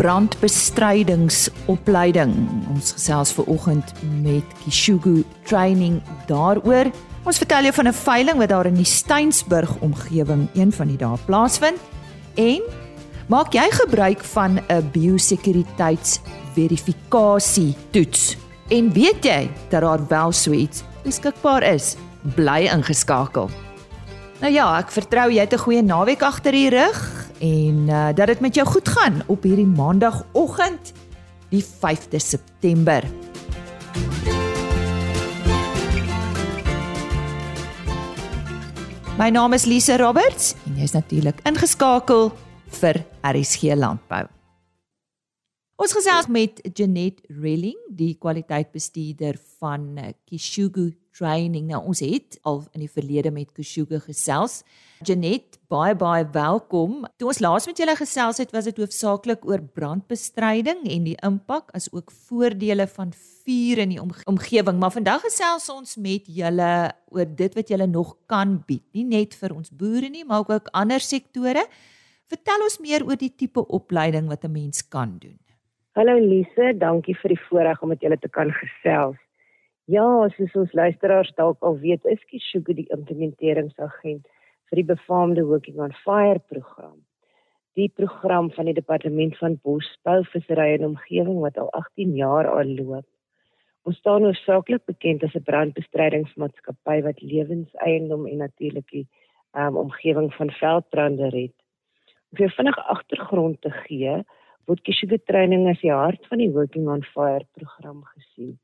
brandbestrydingsopleiding. Ons gesels ver oggend met Kishugu Training daaroor. Ons vertel jou van 'n veiling wat daar in die Steensburg omgewing een van die dae plaasvind en maak jy gebruik van 'n biosekuriteitsverifikasie toets? En weet jy dat daar wel so iets beskikbaar is? Bly ingeskakel. Nou ja, ek vertrou jy het 'n goeie naweek agter die rug en uh, dat dit met jou goed gaan op hierdie maandagooggend die 5de September. My naam is Lise Roberts en jy's natuurlik ingeskakel vir RSG Landbou. Ons gesels met Janet Relling, die kwaliteitbestuurder van Kishugu Training. Nou ons het al in die verlede met Kishugu gesels. Janet, baie baie welkom. Toe ons laas met julle gesels het, was dit hoofsaaklik oor brandbestryding en die impak as ook voordele van vuur in die omge omgewing, maar vandag gesels ons met julle oor dit wat julle nog kan bied, nie net vir ons boere nie, maar ook ander sektore. Vertel ons meer oor die tipe opleiding wat 'n mens kan doen. Hallo Lise, dankie vir die voorreg om met julle te kan gesels. Ja, soos ons luisteraars dalk al weet, is Kishugu die implementeringsagent vir die befaamde Working on Fire program. Die program van die departement van bosbou, visserry en omgewing wat al 18 jaar al loop. Ons staan oorsaaklik bekend as 'n brandbestrydingsmaatskappy wat lewenseiendom en natuurlik die um, omgewing van veldbrande red. Om vir vinnig agtergrond te gee, word Kishuga training as die hart van die Working on Fire program gesien.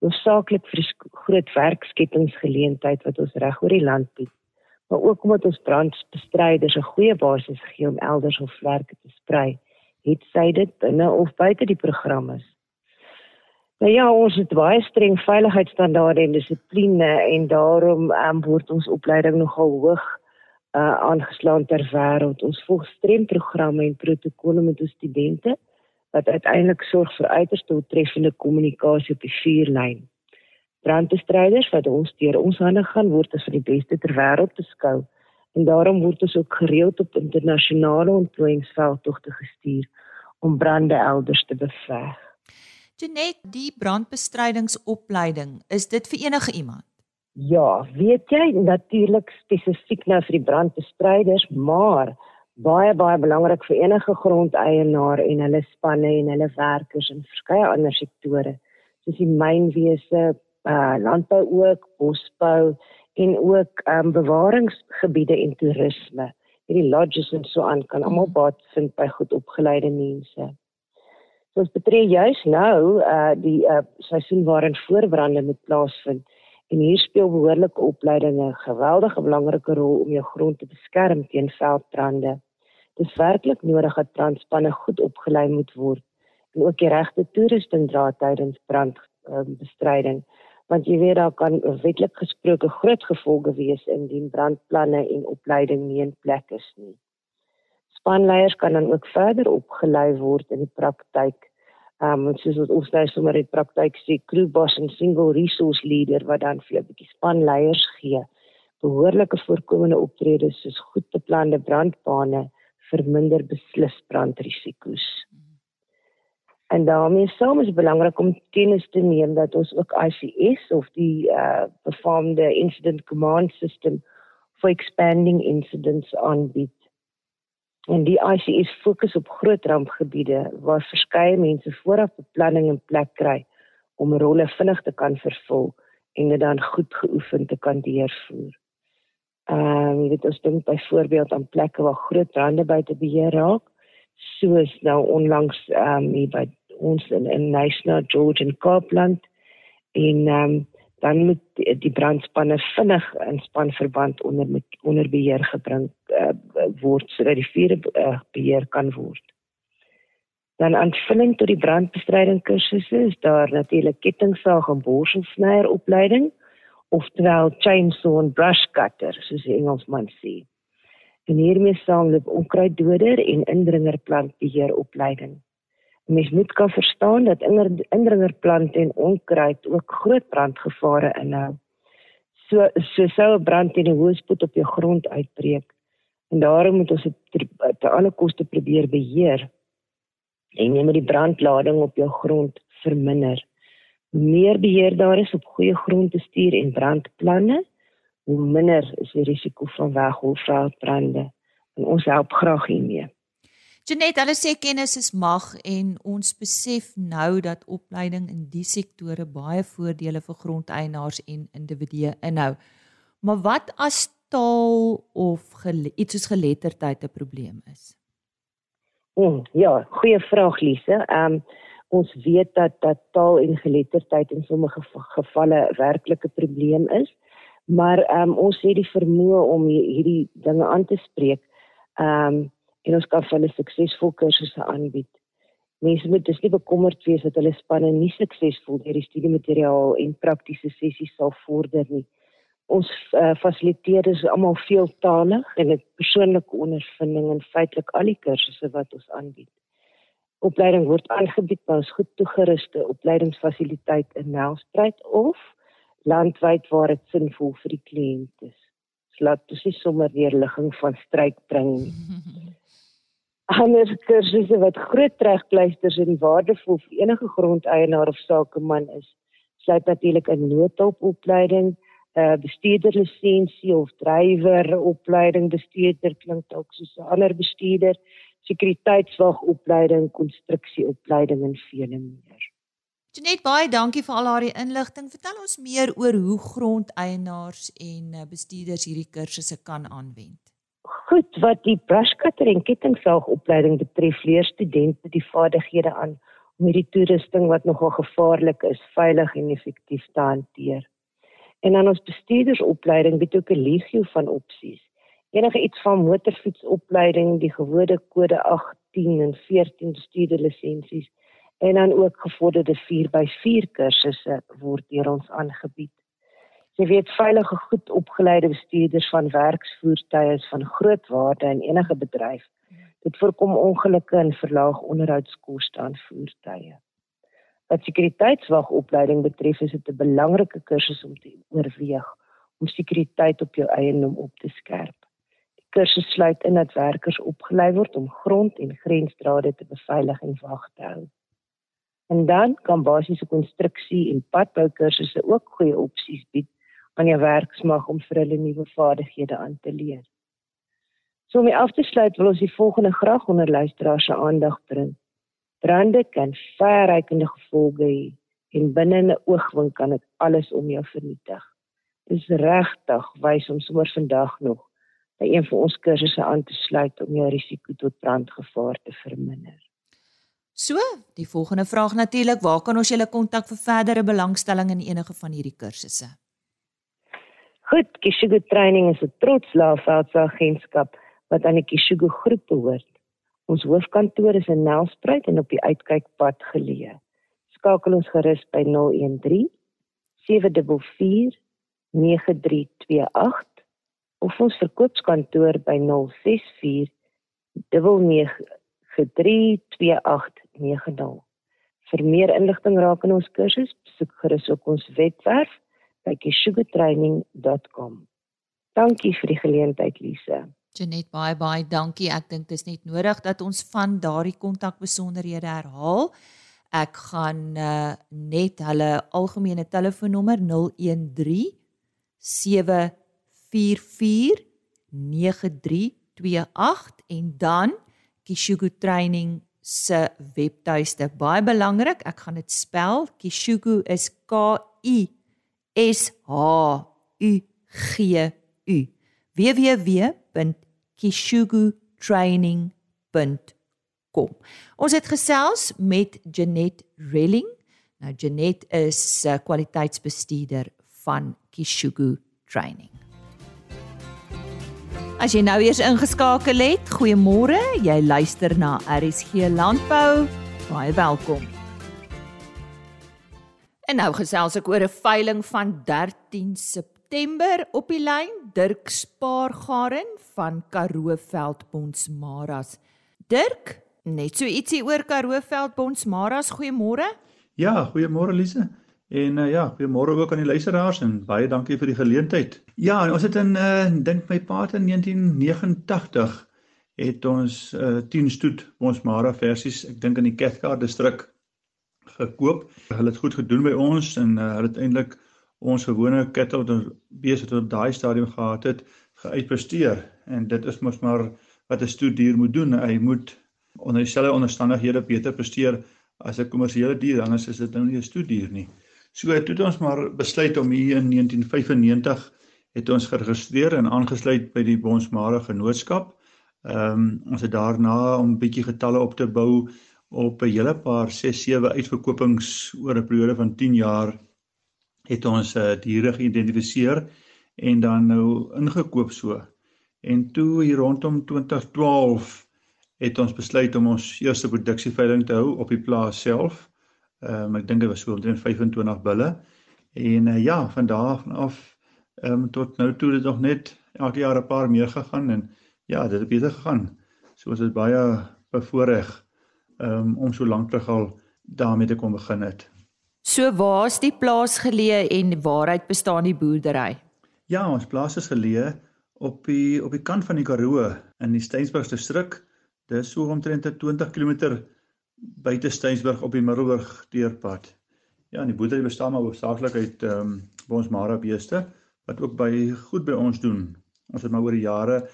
Oorsaaklik vir die groot werkskeppingsgeleentheid wat ons reg oor die land bied maar ook omdat ons brandbestryders 'n goeie basis gee om elders hul werke te sprei, het sy dit binne of buite die program is. Nou ja, ons het baie streng veiligheidsstandaarde en dissipline en daarom um, word ons opleiding nogal hoog uh, aangeslaan ter wêreld. Ons volg streng programme en protokolle met ons studente wat uiteindelik sorg vir uiters doeltreffende kommunikasie op die vuurlyn brandbestryders wat ons deur ons hande gaan word as van die beste ter wêreld beskou en daarom word ons ook gereeld op internasionale ontplooiingsveldtogte gestuur om brande elders te beveg. Genet die brandbestrydingsopleiding is dit vir enige iemand? Ja, weet jy natuurlik spesifiek nou vir die brandbestryders, maar baie baie belangrik vir enige grondeienaar en hulle spanne en hulle werkers in verskeie ander sektore soos die mynwese, uh landbou ook, bosbou en ook um bewaringsgebiede en toerisme. Hierdie lodges en so aan kan almal baat vind by goed opgeleide mense. So ons betree juis nou uh die uh seisoen waarin voorbrande moet plaasvind en hier speel behoorlike opleiding 'n geweldige belangrike rol om jou grond te beskerm teen veldbrande. Dit is werklik nodig dat brandspanne goed opgelei moet word en ook die regte toerusting dra tydens brandbestryding. Um, want jy weet daar kan wetlik gesproke groot gevolge wees indien brandplanne en opleiding nie in plek is nie. Spanleiers kan dan ook verder opgelei word in die praktyk. Ehm um, soos wat ons nou sommer in praktyk sien, crew boss en single resource leader wat dan vir 'n bietjie spanleiers gee. Behoorlike voorkomende optredes soos goed beplande brandbane verminder beslis brandrisiko's. En daarmee saam is belangrik om kennis te neem dat ons ook ICS of die uh befaamde incident command system for expanding incidents aanbied. En die ICS fokus op groot rampgebiede waar verskeie mense vooraf beplanning in plek kry om rolle vinnig te kan vervul en dit dan goed geoefen te kan deurvoer. Ehm uh, dit is dink byvoorbeeld aan plekke waar groot brande buite beheer raak soos nou onlangs ehm um, hier by ons in in National George en Kaapland en ehm um, dan moet die, die brandspanne vinnig in spanverband onder onder beheer gebring uh, word sodat die vuur uh, beheer kan word. Dan aanvulling tot die brandbestryding kursusse is daar natuurlik kettingsaag en borstelsnyer opleiding oftewel chainsaw en brush cutter soos die Engelsman sê. En hiermee saamloop onkruiddoder en indringerplantbeheer opleiding. Mens moet kan verstaan dat indringerplante en onkruid ook groot brandgevare inhou. So so sou 'n brand in 'n hoë spoed op jou grond uitbreek. En daarom moet ons dit te alle koste probeer beheer. en jy moet die brandlading op jou grond verminder. Meer beheer daar is op goeie grondbestuur en brandplanne, hoe minder is die risiko van wegholveldbrande. En ons help graag hiermee. Janet, hulle sê kennis is mag en ons besef nou dat opleiding in die sektore baie voordele vir grondeienaars en individue inhou. Maar wat as taal of iets soos geletterdheid 'n probleem is? Mm, ja, goeie vraag Lise. Ehm um, ons weet dat dat taal en geletterdheid in sommige gevalle werklike probleem is, maar ehm um, ons het die vermoë om hierdie dinge aan te spreek. Ehm um, en ons kan vir hulle suksesvol kursusse aanbied. Mense moet dus nie bekommerd wees dat hulle spanne nie suksesvol deur die studiemateriaal en praktiese sessies sal vorder nie. Ons uh, fasiliteerders is almal veeltaalig en het persoonlike ondervinding en feitelik al die kursusse wat ons aanbied. Opleiding word aangebied by ons goed toegeruste opleidingsfasiliteit in Nelspruit of landwyd waar dit sinvol vir die kliënt is. Slaat dus nie sommer weer ligging van stryd bring ander kursusse wat groot tregpleisters en waardevol vir enige grondeienaar of sakeman is. Sluit natuurlik 'n noodhulpopleiding, 'n uh, bestuurderlisensie of dryweropleiding, bestuurder klink dalk soos 'n ander bestuurder, sekuriteitswagopleiding, konstruksieopleiding en vele meer. Net baie dankie vir al haar inligting. Vertel ons meer oor hoe grondeienaars en uh, bestuurders hierdie kursusse kan aanwend. Goed, wat die brushcutter en kettingsaagopleiding betref, leer studente die vaardighede aan om hierdie toerusting wat nogal gevaarlik is, veilig en effektief te hanteer. En dan ons bestuurdersopleiding bied ook 'n legio van opsies. Enige iets van motorfietsopleiding, die gewone kode 18 en 14 bestuurderlisensies en dan ook gevorderde 4x4 kursusse word deur ons aangebied. Jy weet veilige goed opgeleide bestuurders van werksvoertuie is van groot waarde in enige bedryf. Dit voorkom ongelukke en verlaag onderhoudskoste aan voertuie. Wat sekuriteitswagopleiding betref, is dit 'n belangrike kursus om te oorweeg om sekuriteit op jou eiendom op te skerp. Die kursus sluit in dat werkers opgelei word om grond- en grensdrade te beveilig en wag te hou. En dan kan basiese konstruksie en padboukursusse ook goeie opsies bied aan jou werksmag om vir hulle nuwe vaardighede aan te leer. So om af te sluit wil ons die volgende graag onder luisteraars se aandag bring. Brande kan verrykende gevolge hê en binne 'n oogwink kan dit alles om jou vernietig. Dis regtig wys om sommer vandag nog by een van ons kursusse aan te sluit om jou risiko tot brandgevaar te verminder. So, die volgende vraag natuurlik, waar kan ons julle kontak vir verdere belangstelling in enige van hierdie kursusse? Goed, Kishugu Training is 'n trots laafveldse agentskap wat aan die Kishugu groep behoort. Ons hoofkantoor is in Nelspruit en op die uitkykpad geleë. Skakel ons gerus by 013 744 9328 of ons verkoopskantoor by 064 993280. Vir meer inligting rakende ons kursus, besoek gerus op ons webwerf by sugartraining.com. Dankie vir die geleentheid, Lise. Janet, baie baie dankie. Ek dink dit is net nodig dat ons van daardie kontakbesonderhede herhaal. Ek gaan uh, net hulle algemene telefoonnommer 013 744 9328 en dan Kishugu Training se webtuiste. Baie belangrik, ek gaan dit spel. Kishugu is K I S H U G U www.kishugutraining.com. Ons het gesels met Janet Relling. Nou Janet is 'n uh, kwaliteitsbestuurder van Kishugu Training. As jy nou eers ingeskakel het, goeiemôre. Jy luister na RSG Landbou. Baie welkom. En nou gesels ek oor 'n veiling van 13 September op die lyn Dirk Spaargaren van Karoo Veldbonds Maras. Dirk, net so ietsie oor Karoo Veldbonds Maras. Goeiemôre. Ja, goeiemôre Lise. En uh, ja, goeiemôre ook aan die luisteraars en baie dankie vir die geleentheid. Ja, ons het in uh, dink my pa in 1989 het ons uh 10 stoet Bonsmara versies, ek dink in die Cathcart distrik gekoop. Hulle het goed gedoen by ons en uh, hulle het eintlik ons gewone kettle wat besig tot daai stadium gehad het, geuitpresteer en dit is mos maar wat 'n stoetdier moet doen. Hy moet onder dieselfde omstandighede beter presteer as 'n kommersiële dier, anders is dit nou nie 'n stoetdier nie. So het ons maar besluit om hier in 1995 het ons geregistreer en aangesluit by die Bonsmara Genootskap. Ehm um, ons het daarna om 'n bietjie getalle op te bou op 'n hele paar 6 7 uitverkopings oor 'n periode van 10 jaar het ons uh, diere geïdentifiseer en dan nou ingekoop so. En toe hier rondom 2012 het ons besluit om ons eerste produksieveiling te hou op die plaas self. Ehm um, ek dink dit was so omtrent 25 bulle. En uh, ja, van daar af ehm um, tot nou toe het dit nog net elke jaar 'n paar meer gegaan en ja, dit het beter gegaan. So ons is baie bevoorreg ehm um, om so lank terug al daarmee te kom begin het. So waar's die plaas geleë en waaruit bestaan die boerdery? Ja, ons plaas is geleë op die op die kant van die Karoo in die Steensburg distrik. Dis so omtrent 20 km buite Steensburg op die Middelburg deurpad. Ja, en die boerdery bestaan maar hoofsaaklik uit ehm um, ons Mara beeste wat ook baie goed by ons doen. Ons het maar oor die jare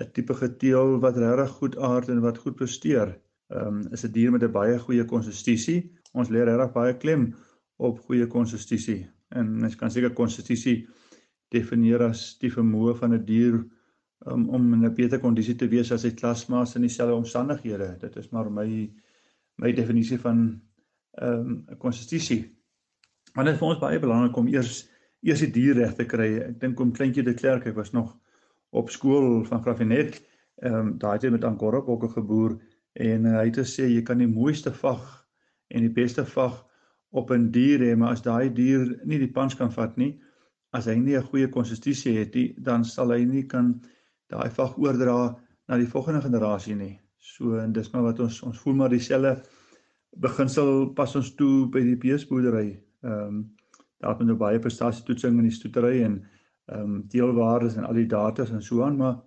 'n tipe geteel wat regtig goed aard en wat goed presteer. Ehm um, is 'n dier met 'n baie goeie konsistensie. Ons lê regtig baie klem op goeie konsistensie. En mens kan seker konsistensie definieer as die vermoë van 'n dier um, om in 'n beter kondisie te wees as sy klasmaats in dieselfde omstandighede. Dit is maar my my definisie van ehm, 'n um, konsistensie. Maar dit is vir ons baie belangrik om eers eers die dier reg te kry. Ek dink om kleintjie de Klerk, ek was nog op skool van Grafinet, ehm um, daai het met Angora bokke geboer en uh, hy het gesê jy kan die mooiste vag en die beste vag op 'n dier hê, maar as daai dier nie die pans kan vat nie, as hy nie 'n goeie konsistensie het nie, dan sal hy nie kan daai vag oordra na die volgende generasie nie. So en dis maar wat ons ons voel maar dieselfde beginsel pas ons toe by die beesboerdery. Ehm um, daar het nou baie prestasietoetsing in die stoetery en ehm um, deelwaardes en al die datas en so aan, maar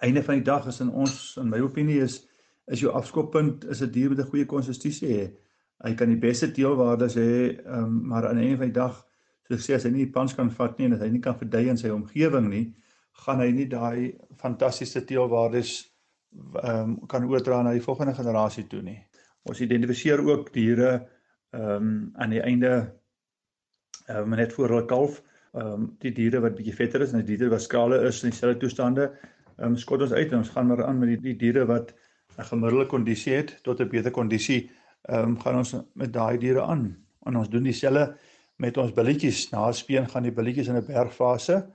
einde van die dag is in ons in my opinie is is jou afskoppunt is 'n dier met 'n goeie konsistensie hê. Hy kan die beste deelwaardes hê, um, maar aan einde van die dag So ek sê as hy nie die pans kan vat nie en as hy nie kan verdui in sy omgewing nie, gaan hy nie daai fantastiese teelwaardes ehm um, kan oordra na die volgende generasie toe nie. Ons identifiseer ook diere ehm um, aan die einde ehm um, net voor hulle kalf, ehm um, die diere wat bietjie vetter is en die diere wat skrale is in dieselfde toestande, ehm um, skot ons uit en ons gaan maar aan met die, die diere wat 'n gemiddelde kondisie het tot 'n beter kondisie, ehm um, gaan ons met daai diere aan. En ons doen dieselfde met ons billetjies na speen gaan die billetjies in 'n bergfase.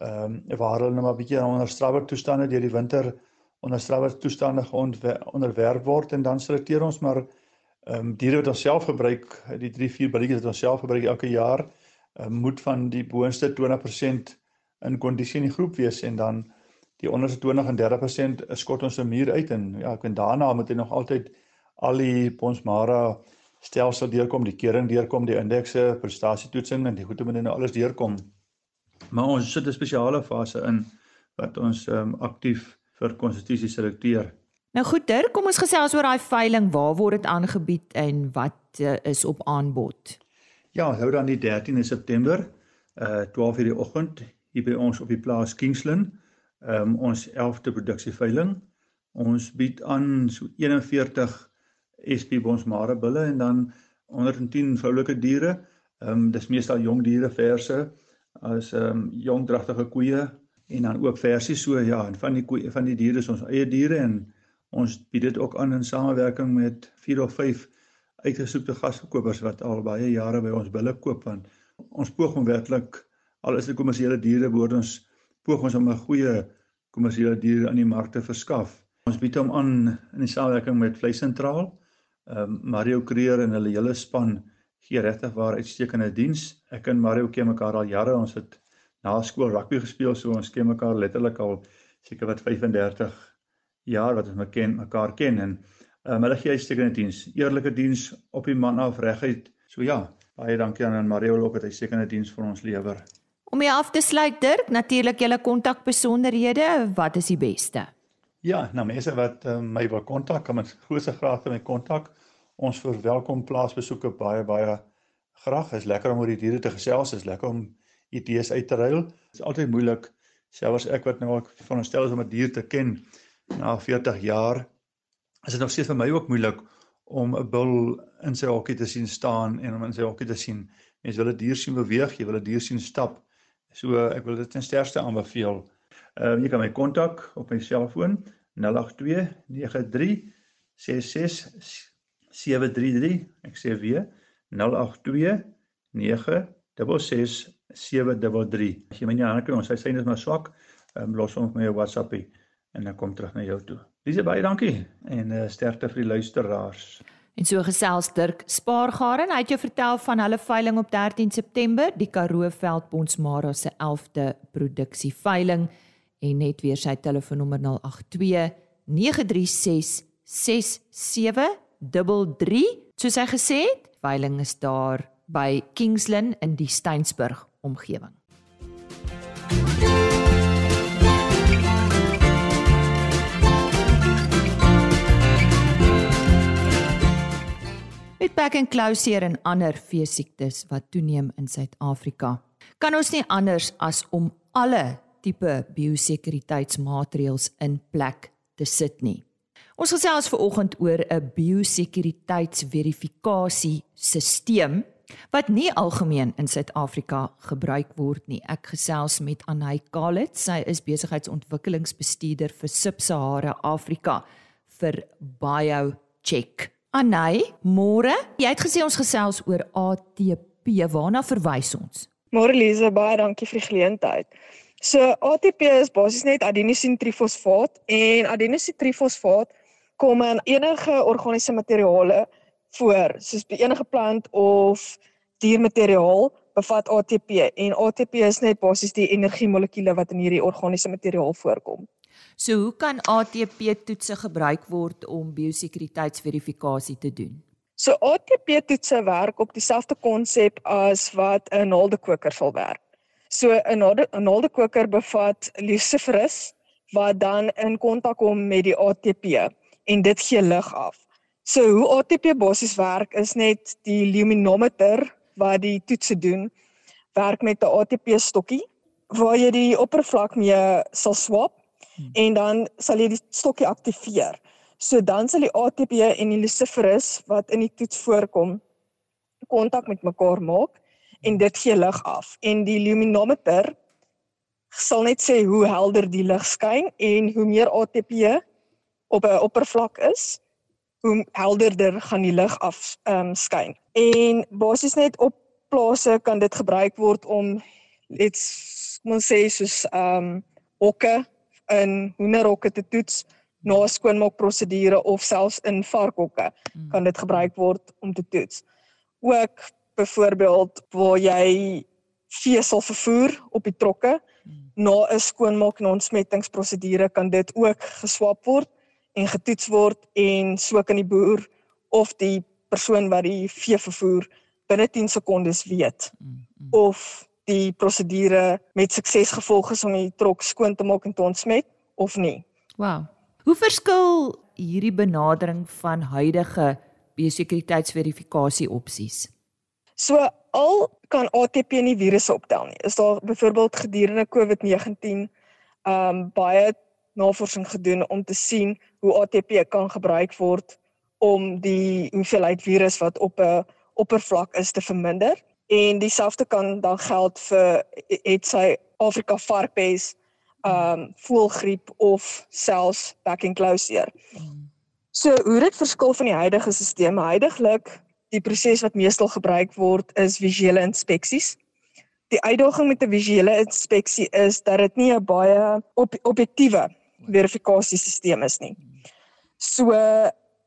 Ehm um, waar hulle nou maar bietjie onder strawwer toestande deur die winter onder strawwer toestande onderwerp word en dan selekteer ons maar ehm um, diere wat ons self gebruik, die 3 4 billetjies wat ons self gebruik elke jaar, um, moet van die boonste 20% in kondisie in die groep wees en dan die onderste 20 en 30% skot ons 'n muur uit en ja, ek weet daarna moet jy nog altyd al die Bonsmara stelsel deurkom, die kering deurkom, die indekse, prestasietoetsing en die goeie moet nou alles deurkom. Maar ons sit 'n spesiale fase in wat ons ehm um, aktief vir konstitusie selekteer. Nou goed, Dirk, kom ons gesels oor daai veiling. Waar word dit aangebied en wat uh, is op aanbod? Ja, hou dan die 13de September uh 12:00 in die oggend hier by ons op die plaas Kingsland. Ehm um, ons 11de produksieveiling. Ons bied aan so 41 SP bonsmare bulle en dan 110 vroulike diere. Ehm um, dis meestal jong diere verse as ehm um, jong dragtige koeie en dan ook versies so ja en van die koeie van die diere is ons eie diere en ons bied dit ook aan in samewerking met 4 of 5 uitgesoekte gasverkopers wat al baie jare by ons bulle koop want ons poog om werklik al is dit kommersiële diere word ons poog ons om 'n goeie kommersiële diere aan die mark te verskaf. Ons bied hom aan in die samewerking met Vleis Sentraal um, Mario Creer en hulle hele span gee regtig waar uitstekende diens. Ek en Mario ken mekaar al jare. Ons het na skool rugby gespeel, so ons ken mekaar letterlik al seker wat 35 jaar wat ons mekaar mekaar ken en um, hulle gee uitstekende diens. Eerlike diens op die man af reguit. So ja, baie dankie aan Mario ook dat hy uitstekende diens vir ons lewer. Om jy af te sluit Dirk, natuurlik julle kontakbesonderhede, wat is die beste? Ja, nou mense wat uh, my wil kontak, kan met grootste graag met my kontak. Ons verwelkom plaasbesoeke baie baie graag. Is lekker om oor die diere te gesels, is lekker om idees uit te ruil. Dit is altyd moeilik selfs ek wat nou ek veronderstel is om 'n dier te ken na 40 jaar. Is dit nog steeds vir my ook moeilik om 'n bul in sy hokkie te sien staan en om in sy hokkie te sien. Mense wil 'n dier sien beweeg, jy wil 'n dier sien stap. So ek wil dit ten sterkste aanbeveel. Ehm uh, jy kan my kontak op my selfoon 082 93 66 733. Ek sê weer 082 966 733. As jy my nie aan kan ons sy sien is maar swak, ehm um, los ons my WhatsAppie en dan kom terug na jou toe. Lise baie dankie en uh, sterkte vir die luisteraars. En so gesels Dirk Spaargaren, hy het jou vertel van hulle veiling op 13 September, die Karoo Veldbondsmara se 11de produksie veiling en net weer sy telefoonnommer 082 936 6733. Soos hy gesê het, veiling is daar by Kingsland in die Steensburg omgewing. Met back and closure en ander veesiektes wat toeneem in Suid-Afrika, kan ons nie anders as om alle tipe biosekuriteitsmaatreëls in plek te sit nie. Ons gesels ver oggend oor 'n biosekuriteitsverifikasie stelsel wat nie algemeen in Suid-Afrika gebruik word nie. Ek gesels met Anay Kalit. Sy is besigheidsontwikkelingsbestuurder vir Sub-Sahara Afrika vir BioCheck. Anay, môre. Jy het gesê ons gesels oor ATP. Waarna verwys ons? Môre Lize, baie dankie vir die geleentheid. So ATP is basies net adenosine-trifosfaat en adenosine-trifosfaat kom in enige organiese materiale voor, soos by enige plant of diermateriaal bevat ATP en ATP is net basies die energiemolekuule wat in hierdie organiese materiaal voorkom. So hoe kan ATP toetse gebruik word om biosekuriteitsverifikasie te doen? So ATP toetse werk op dieselfde konsep as wat 'n naaldekoker sal werk. So 'n naaldekoker bevat luciferus wat dan in kontak kom met die ATP en dit gee lig af. So hoe ATP basies werk is net die luminometer wat die toetse doen werk met 'n ATP stokkie waar jy die oppervlak mee sal swap hmm. en dan sal jy die stokkie aktiveer. So dan sal die ATP en die luciferus wat in die toets voorkom kontak met mekaar maak en dit gee lig af en die luminometer sal net sê hoe helder die lig skyn en hoe meer ATP op 'n oppervlak is hoe helderder gaan die lig af ehm um, skyn. En basies net op plase kan dit gebruik word om let's kom ons sê soos ehm um, hokke in hoenderhokke te toets na skoonmaak prosedure of selfs in varkhokke hmm. kan dit gebruik word om te toets. Ook byvoorbeeld waar jy vee sal vervoer op die trokke hmm. na 'n skoonmaak en ontsmettingsprosedure kan dit ook geswap word en getoets word en so kan die boer of die persoon wat die vee vervoer binne 10 sekondes weet mm, mm. of die prosedure met sukses gevolg is om die trok skoon te maak en te ontsmet of nie. Wow. Hoe verskil hierdie benadering van huidige biosekuriteitsverifikasie opsies? So al kan ATP nie virusse optel nie. Is daar byvoorbeeld gedurende COVID-19 um baie navorsing gedoen om te sien hoe ATP kan gebruik word om die hoeveelheid virus wat op 'n oppervlak is te verminder en dieselfde kan dan geld vir het sy Afrika varkpes, ehm um, voelgriep of selfs back and closure. So hoe dit verskil van die huidige stelsel, heidaglik die proses wat meestal gebruik word is visuele inspeksies. Die uitdaging met 'n visuele inspeksie is dat dit nie 'n baie op, objektiewe verifikasiesisteem is nie. So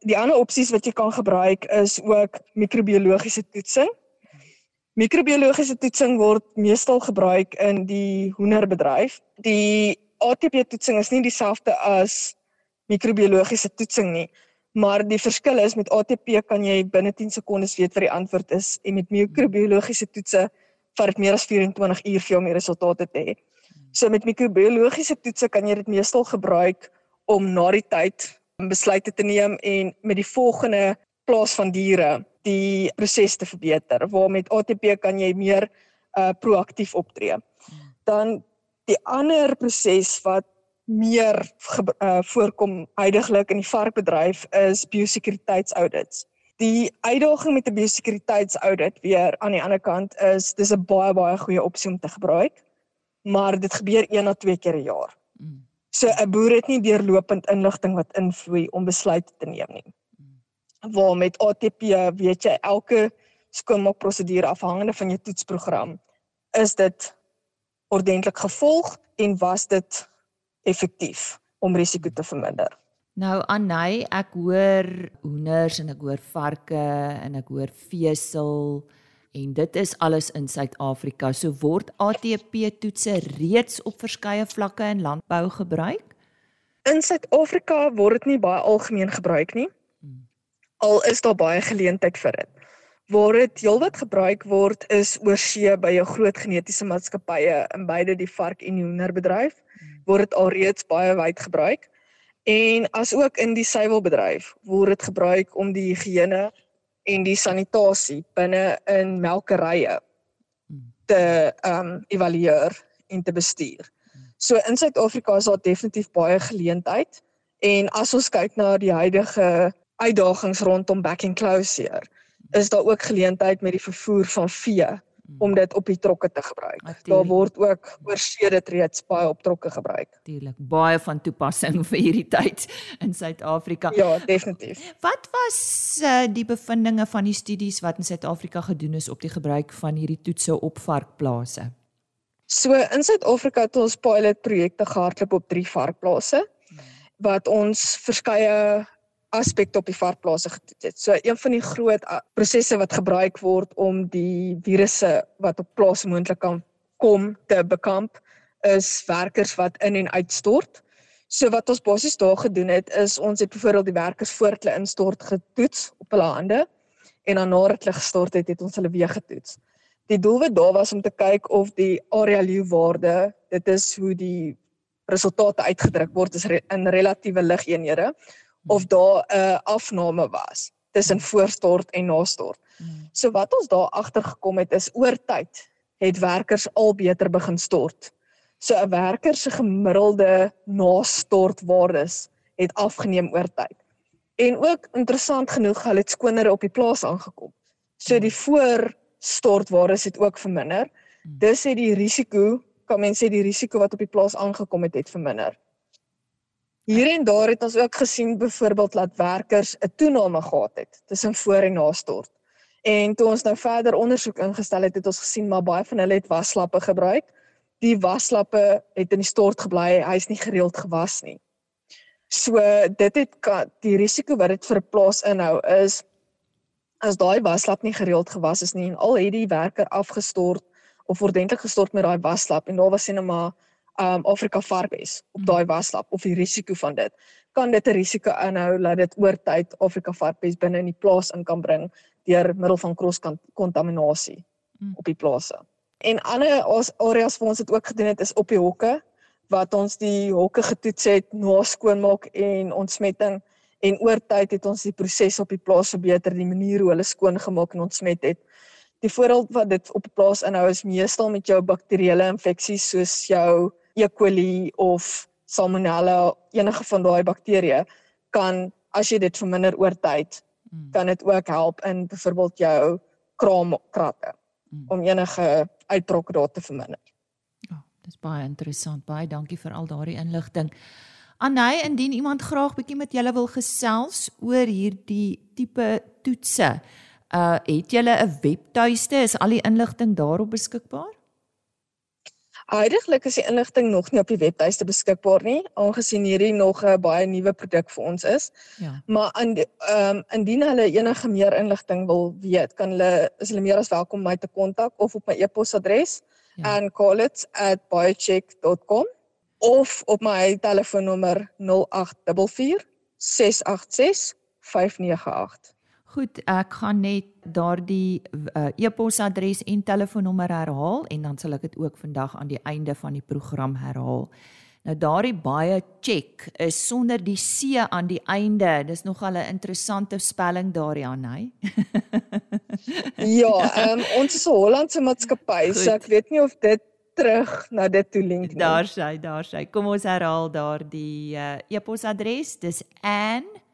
die ander opsies wat jy kan gebruik is ook microbiologiese toetsing. Microbiologiese toetsing word meestal gebruik in die hoenderbedryf. Die ATP toetsing is nie dieselfde as microbiologiese toetsing nie, maar die verskil is met ATP kan jy binne 10 sekondes weet wat die antwoord is en met microbiologiese toetse vat dit meer as 24 uur vir om die resultate te hê. So met microbiologiese toetse kan jy dit meestal gebruik om na die tyd besluite te neem en met die volgende plaas van diere die proses te verbeter. Waar met ATP kan jy meer uh proaktief optree. Dan die ander proses wat meer uh, voorkom heidaglik in die varkbedryf is biosekuriteitsaudits. Die uitdaging met 'n biosekuriteitsaudit weer aan die ander kant is dis 'n baie baie goeie opsie om te gebruik, maar dit gebeur een na twee keer 'n jaar. So 'n boer het nie deurlopend inligting wat invloei om besluite te neem nie. Waar met ATP weet jy elke skoonmaakprosedure afhangende van jou toetsprogram is dit ordentlik gevolg en was dit effektief om risiko te verminder. Nou Anay, ek hoor hoenders en ek hoor varke en ek hoor vesel en dit is alles in Suid-Afrika. So word ATP toetse reeds op verskeie vlakke in landbou gebruik? In Suid-Afrika word dit nie baie algemeen gebruik nie. Hmm. Al is daar baie geleentheid vir dit. Waar dit heelwat gebruik word is oorsee by jou groot genetiese maatskappye in beide die vark en die hoenderbedryf word dit alreeds baie wyd gebruik en as ook in die suiwelbedryf word dit gebruik om die higiëne en die sanitasie binne in melkerye te ehm um, evalueer en te bestuur. So in Suid-Afrika is daar definitief baie geleentheid en as ons kyk na die huidige uitdagings rondom back and closure, is daar ook geleentheid met die vervoer van vee. Om dit op die trokke te gebruik. Natuurlijk. Daar word ook oorsee dit reeds baie op trokke gebruik. Natuurlik, baie van toepassing vir hierdie tyd in Suid-Afrika. Ja, definitief. Wat was uh, die bevindinge van die studies wat in Suid-Afrika gedoen is op die gebruik van hierdie toetse op varkplase? So in Suid-Afrika het ons pilot projekte gehardloop op 3 varkplase hmm. wat ons verskeie aspekte op die varkplase getoets het. So een van die groot uh, prosesse wat gebruik word om die virusse wat op plase moontlik kan kom te bekamp is werkers wat in en uitstort. So wat ons basies daar gedoen het is ons het byvoorbeeld die werkers voor hulle instort getoets op hulle hande en dan nadat hulle gestort het, het ons hulle weer getoets. Die doelwit daar was om te kyk of die area leeu waarde, dit is hoe die resultate uitgedruk word is re in relatiewe ligeenhede of daar 'n uh, afname was tussen voorstort en nastort. Hmm. So wat ons daar agter gekom het is oor tyd het werkers al beter begin stort. So 'n werker se gemiddelde nastortwaardes het afgeneem oor tyd. En ook interessant genoeg, hulle het skoner op die plaas aangekom. So die voorstortwaardes het ook verminder. Hmm. Dis het die risiko, kan mens sê die risiko wat op die plaas aangekom het, het verminder. Hier en daar het ons ook gesien byvoorbeeld dat werkers 'n toename gehad het tussen voor en na stort. En toe ons nou verder ondersoek ingestel het, het ons gesien maar baie van hulle het waslappe gebruik. Die waslappe het in die stort gebly, hy's nie gereeld gewas nie. So dit het die risiko wat dit vir 'n plaas inhou is as daai waslap nie gereeld gewas is nie en al het die werker afgestort of ordentlik gestort met daai waslap en daar was net maar um Afrika varkbes op mm. daai waslap of die risiko van dit kan dit 'n risiko inhou dat dit oor tyd Afrika varkbes binne in die plaas in kan bring deur middel van cross kontaminasie mm. op die plase. En ander areas waar ons dit ook gedoen het is op die hokke wat ons die hokke getoets het na skoonmaak en ontsmetting en oor tyd het ons die proses op die plaas verbeter, die manier hoe hulle skoon gemaak en ontsmet het. Die voordeel wat dit op 'n plaas inhou is meestal met jou bakterieële infeksies soos jou E. coli of Salmonella, enige van daai bakterieë kan as jy dit verminder oor tyd, mm. kan dit ook help in byvoorbeeld jou kraamkratte mm. om enige uitbrok daar te verminder. Ja, dis baie interessant. Baie dankie vir al daardie inligting. Anay, indien iemand graag bietjie met julle wil gesels oor hierdie tipe toetse, uh het julle 'n webtuiste? Is al die inligting daarop beskikbaar? Huidiglik is die inligting nog nie op die webtuiste beskikbaar nie, aangesien hierdie nog 'n baie nuwe produk vir ons is. Ja. Maar in ehm um, indien hulle enige meer inligting wil weet, kan hulle is hulle meer as welkom my te kontak of op my e-posadres ja. en call it at biocheck.com of op my telefoonnommer 0844 686 598. Goed, ek gaan net daardie uh, e-posadres en telefoonnommer herhaal en dan sal ek dit ook vandag aan die einde van die program herhaal. Nou daardie biocheck is sonder die C aan die einde. Dis nogal 'n interessante spelling daarin, hy. ja, um, ons is 'n Hollandse maatskappy, so ek weet nie of dit terug na dit toe link nie. Daar sy, daar sy. Kom ons herhaal daardie uh, e-posadres. Dis Ann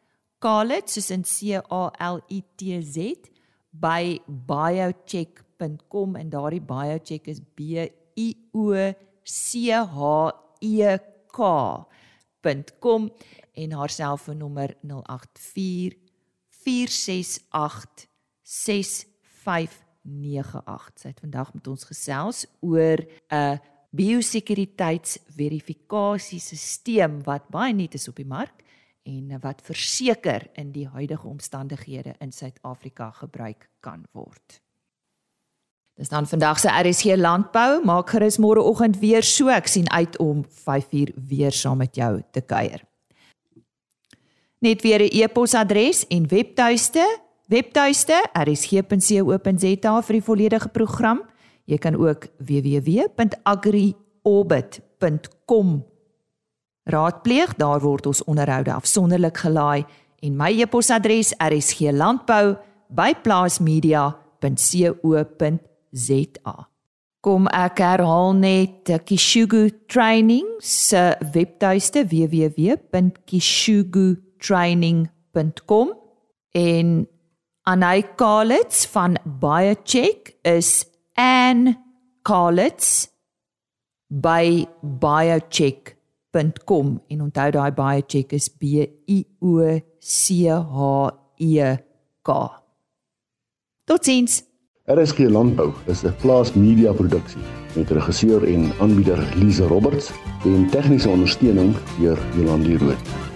Khalid soos in C A L I T Z by biocheck.com en daardie biocheck is B I O C H E K.com en haar selfoonnommer 084 468 6598. Sy het vandag met ons gesels oor 'n biosekuriteitsverifikasiesisteem wat baie nuut is op die mark en wat verseker in die huidige omstandighede in Suid-Afrika gebruik kan word. Dis dan vandag se RSG landbou, maak gerus môreoggend weer so. Ek sien uit om 5uur weer saam met jou te kuier. Net weer 'n e-posadres en webtuiste, webtuiste rsg.co.za vir die volledige program. Jy kan ook www.agriorbit.com raadpleeg. Daar word ons onderhoude afsonderlik gelaai en my e-posadres rsglandbou@plaasmedia.co.za. Kom ek herhaal net Kishugu Training se webtuiste www.kishugutraining.com en Anay Kalitz van BioCheck is Ann Kalitz by BioCheck biocheck.com en onthou daai biocheck is B I O C H E K. Totsiens. RSG Landbou is 'n plaas media produksie met regisseur en aanbieder Lize Roberts en tegniese ondersteuning deur Jolande Rooi.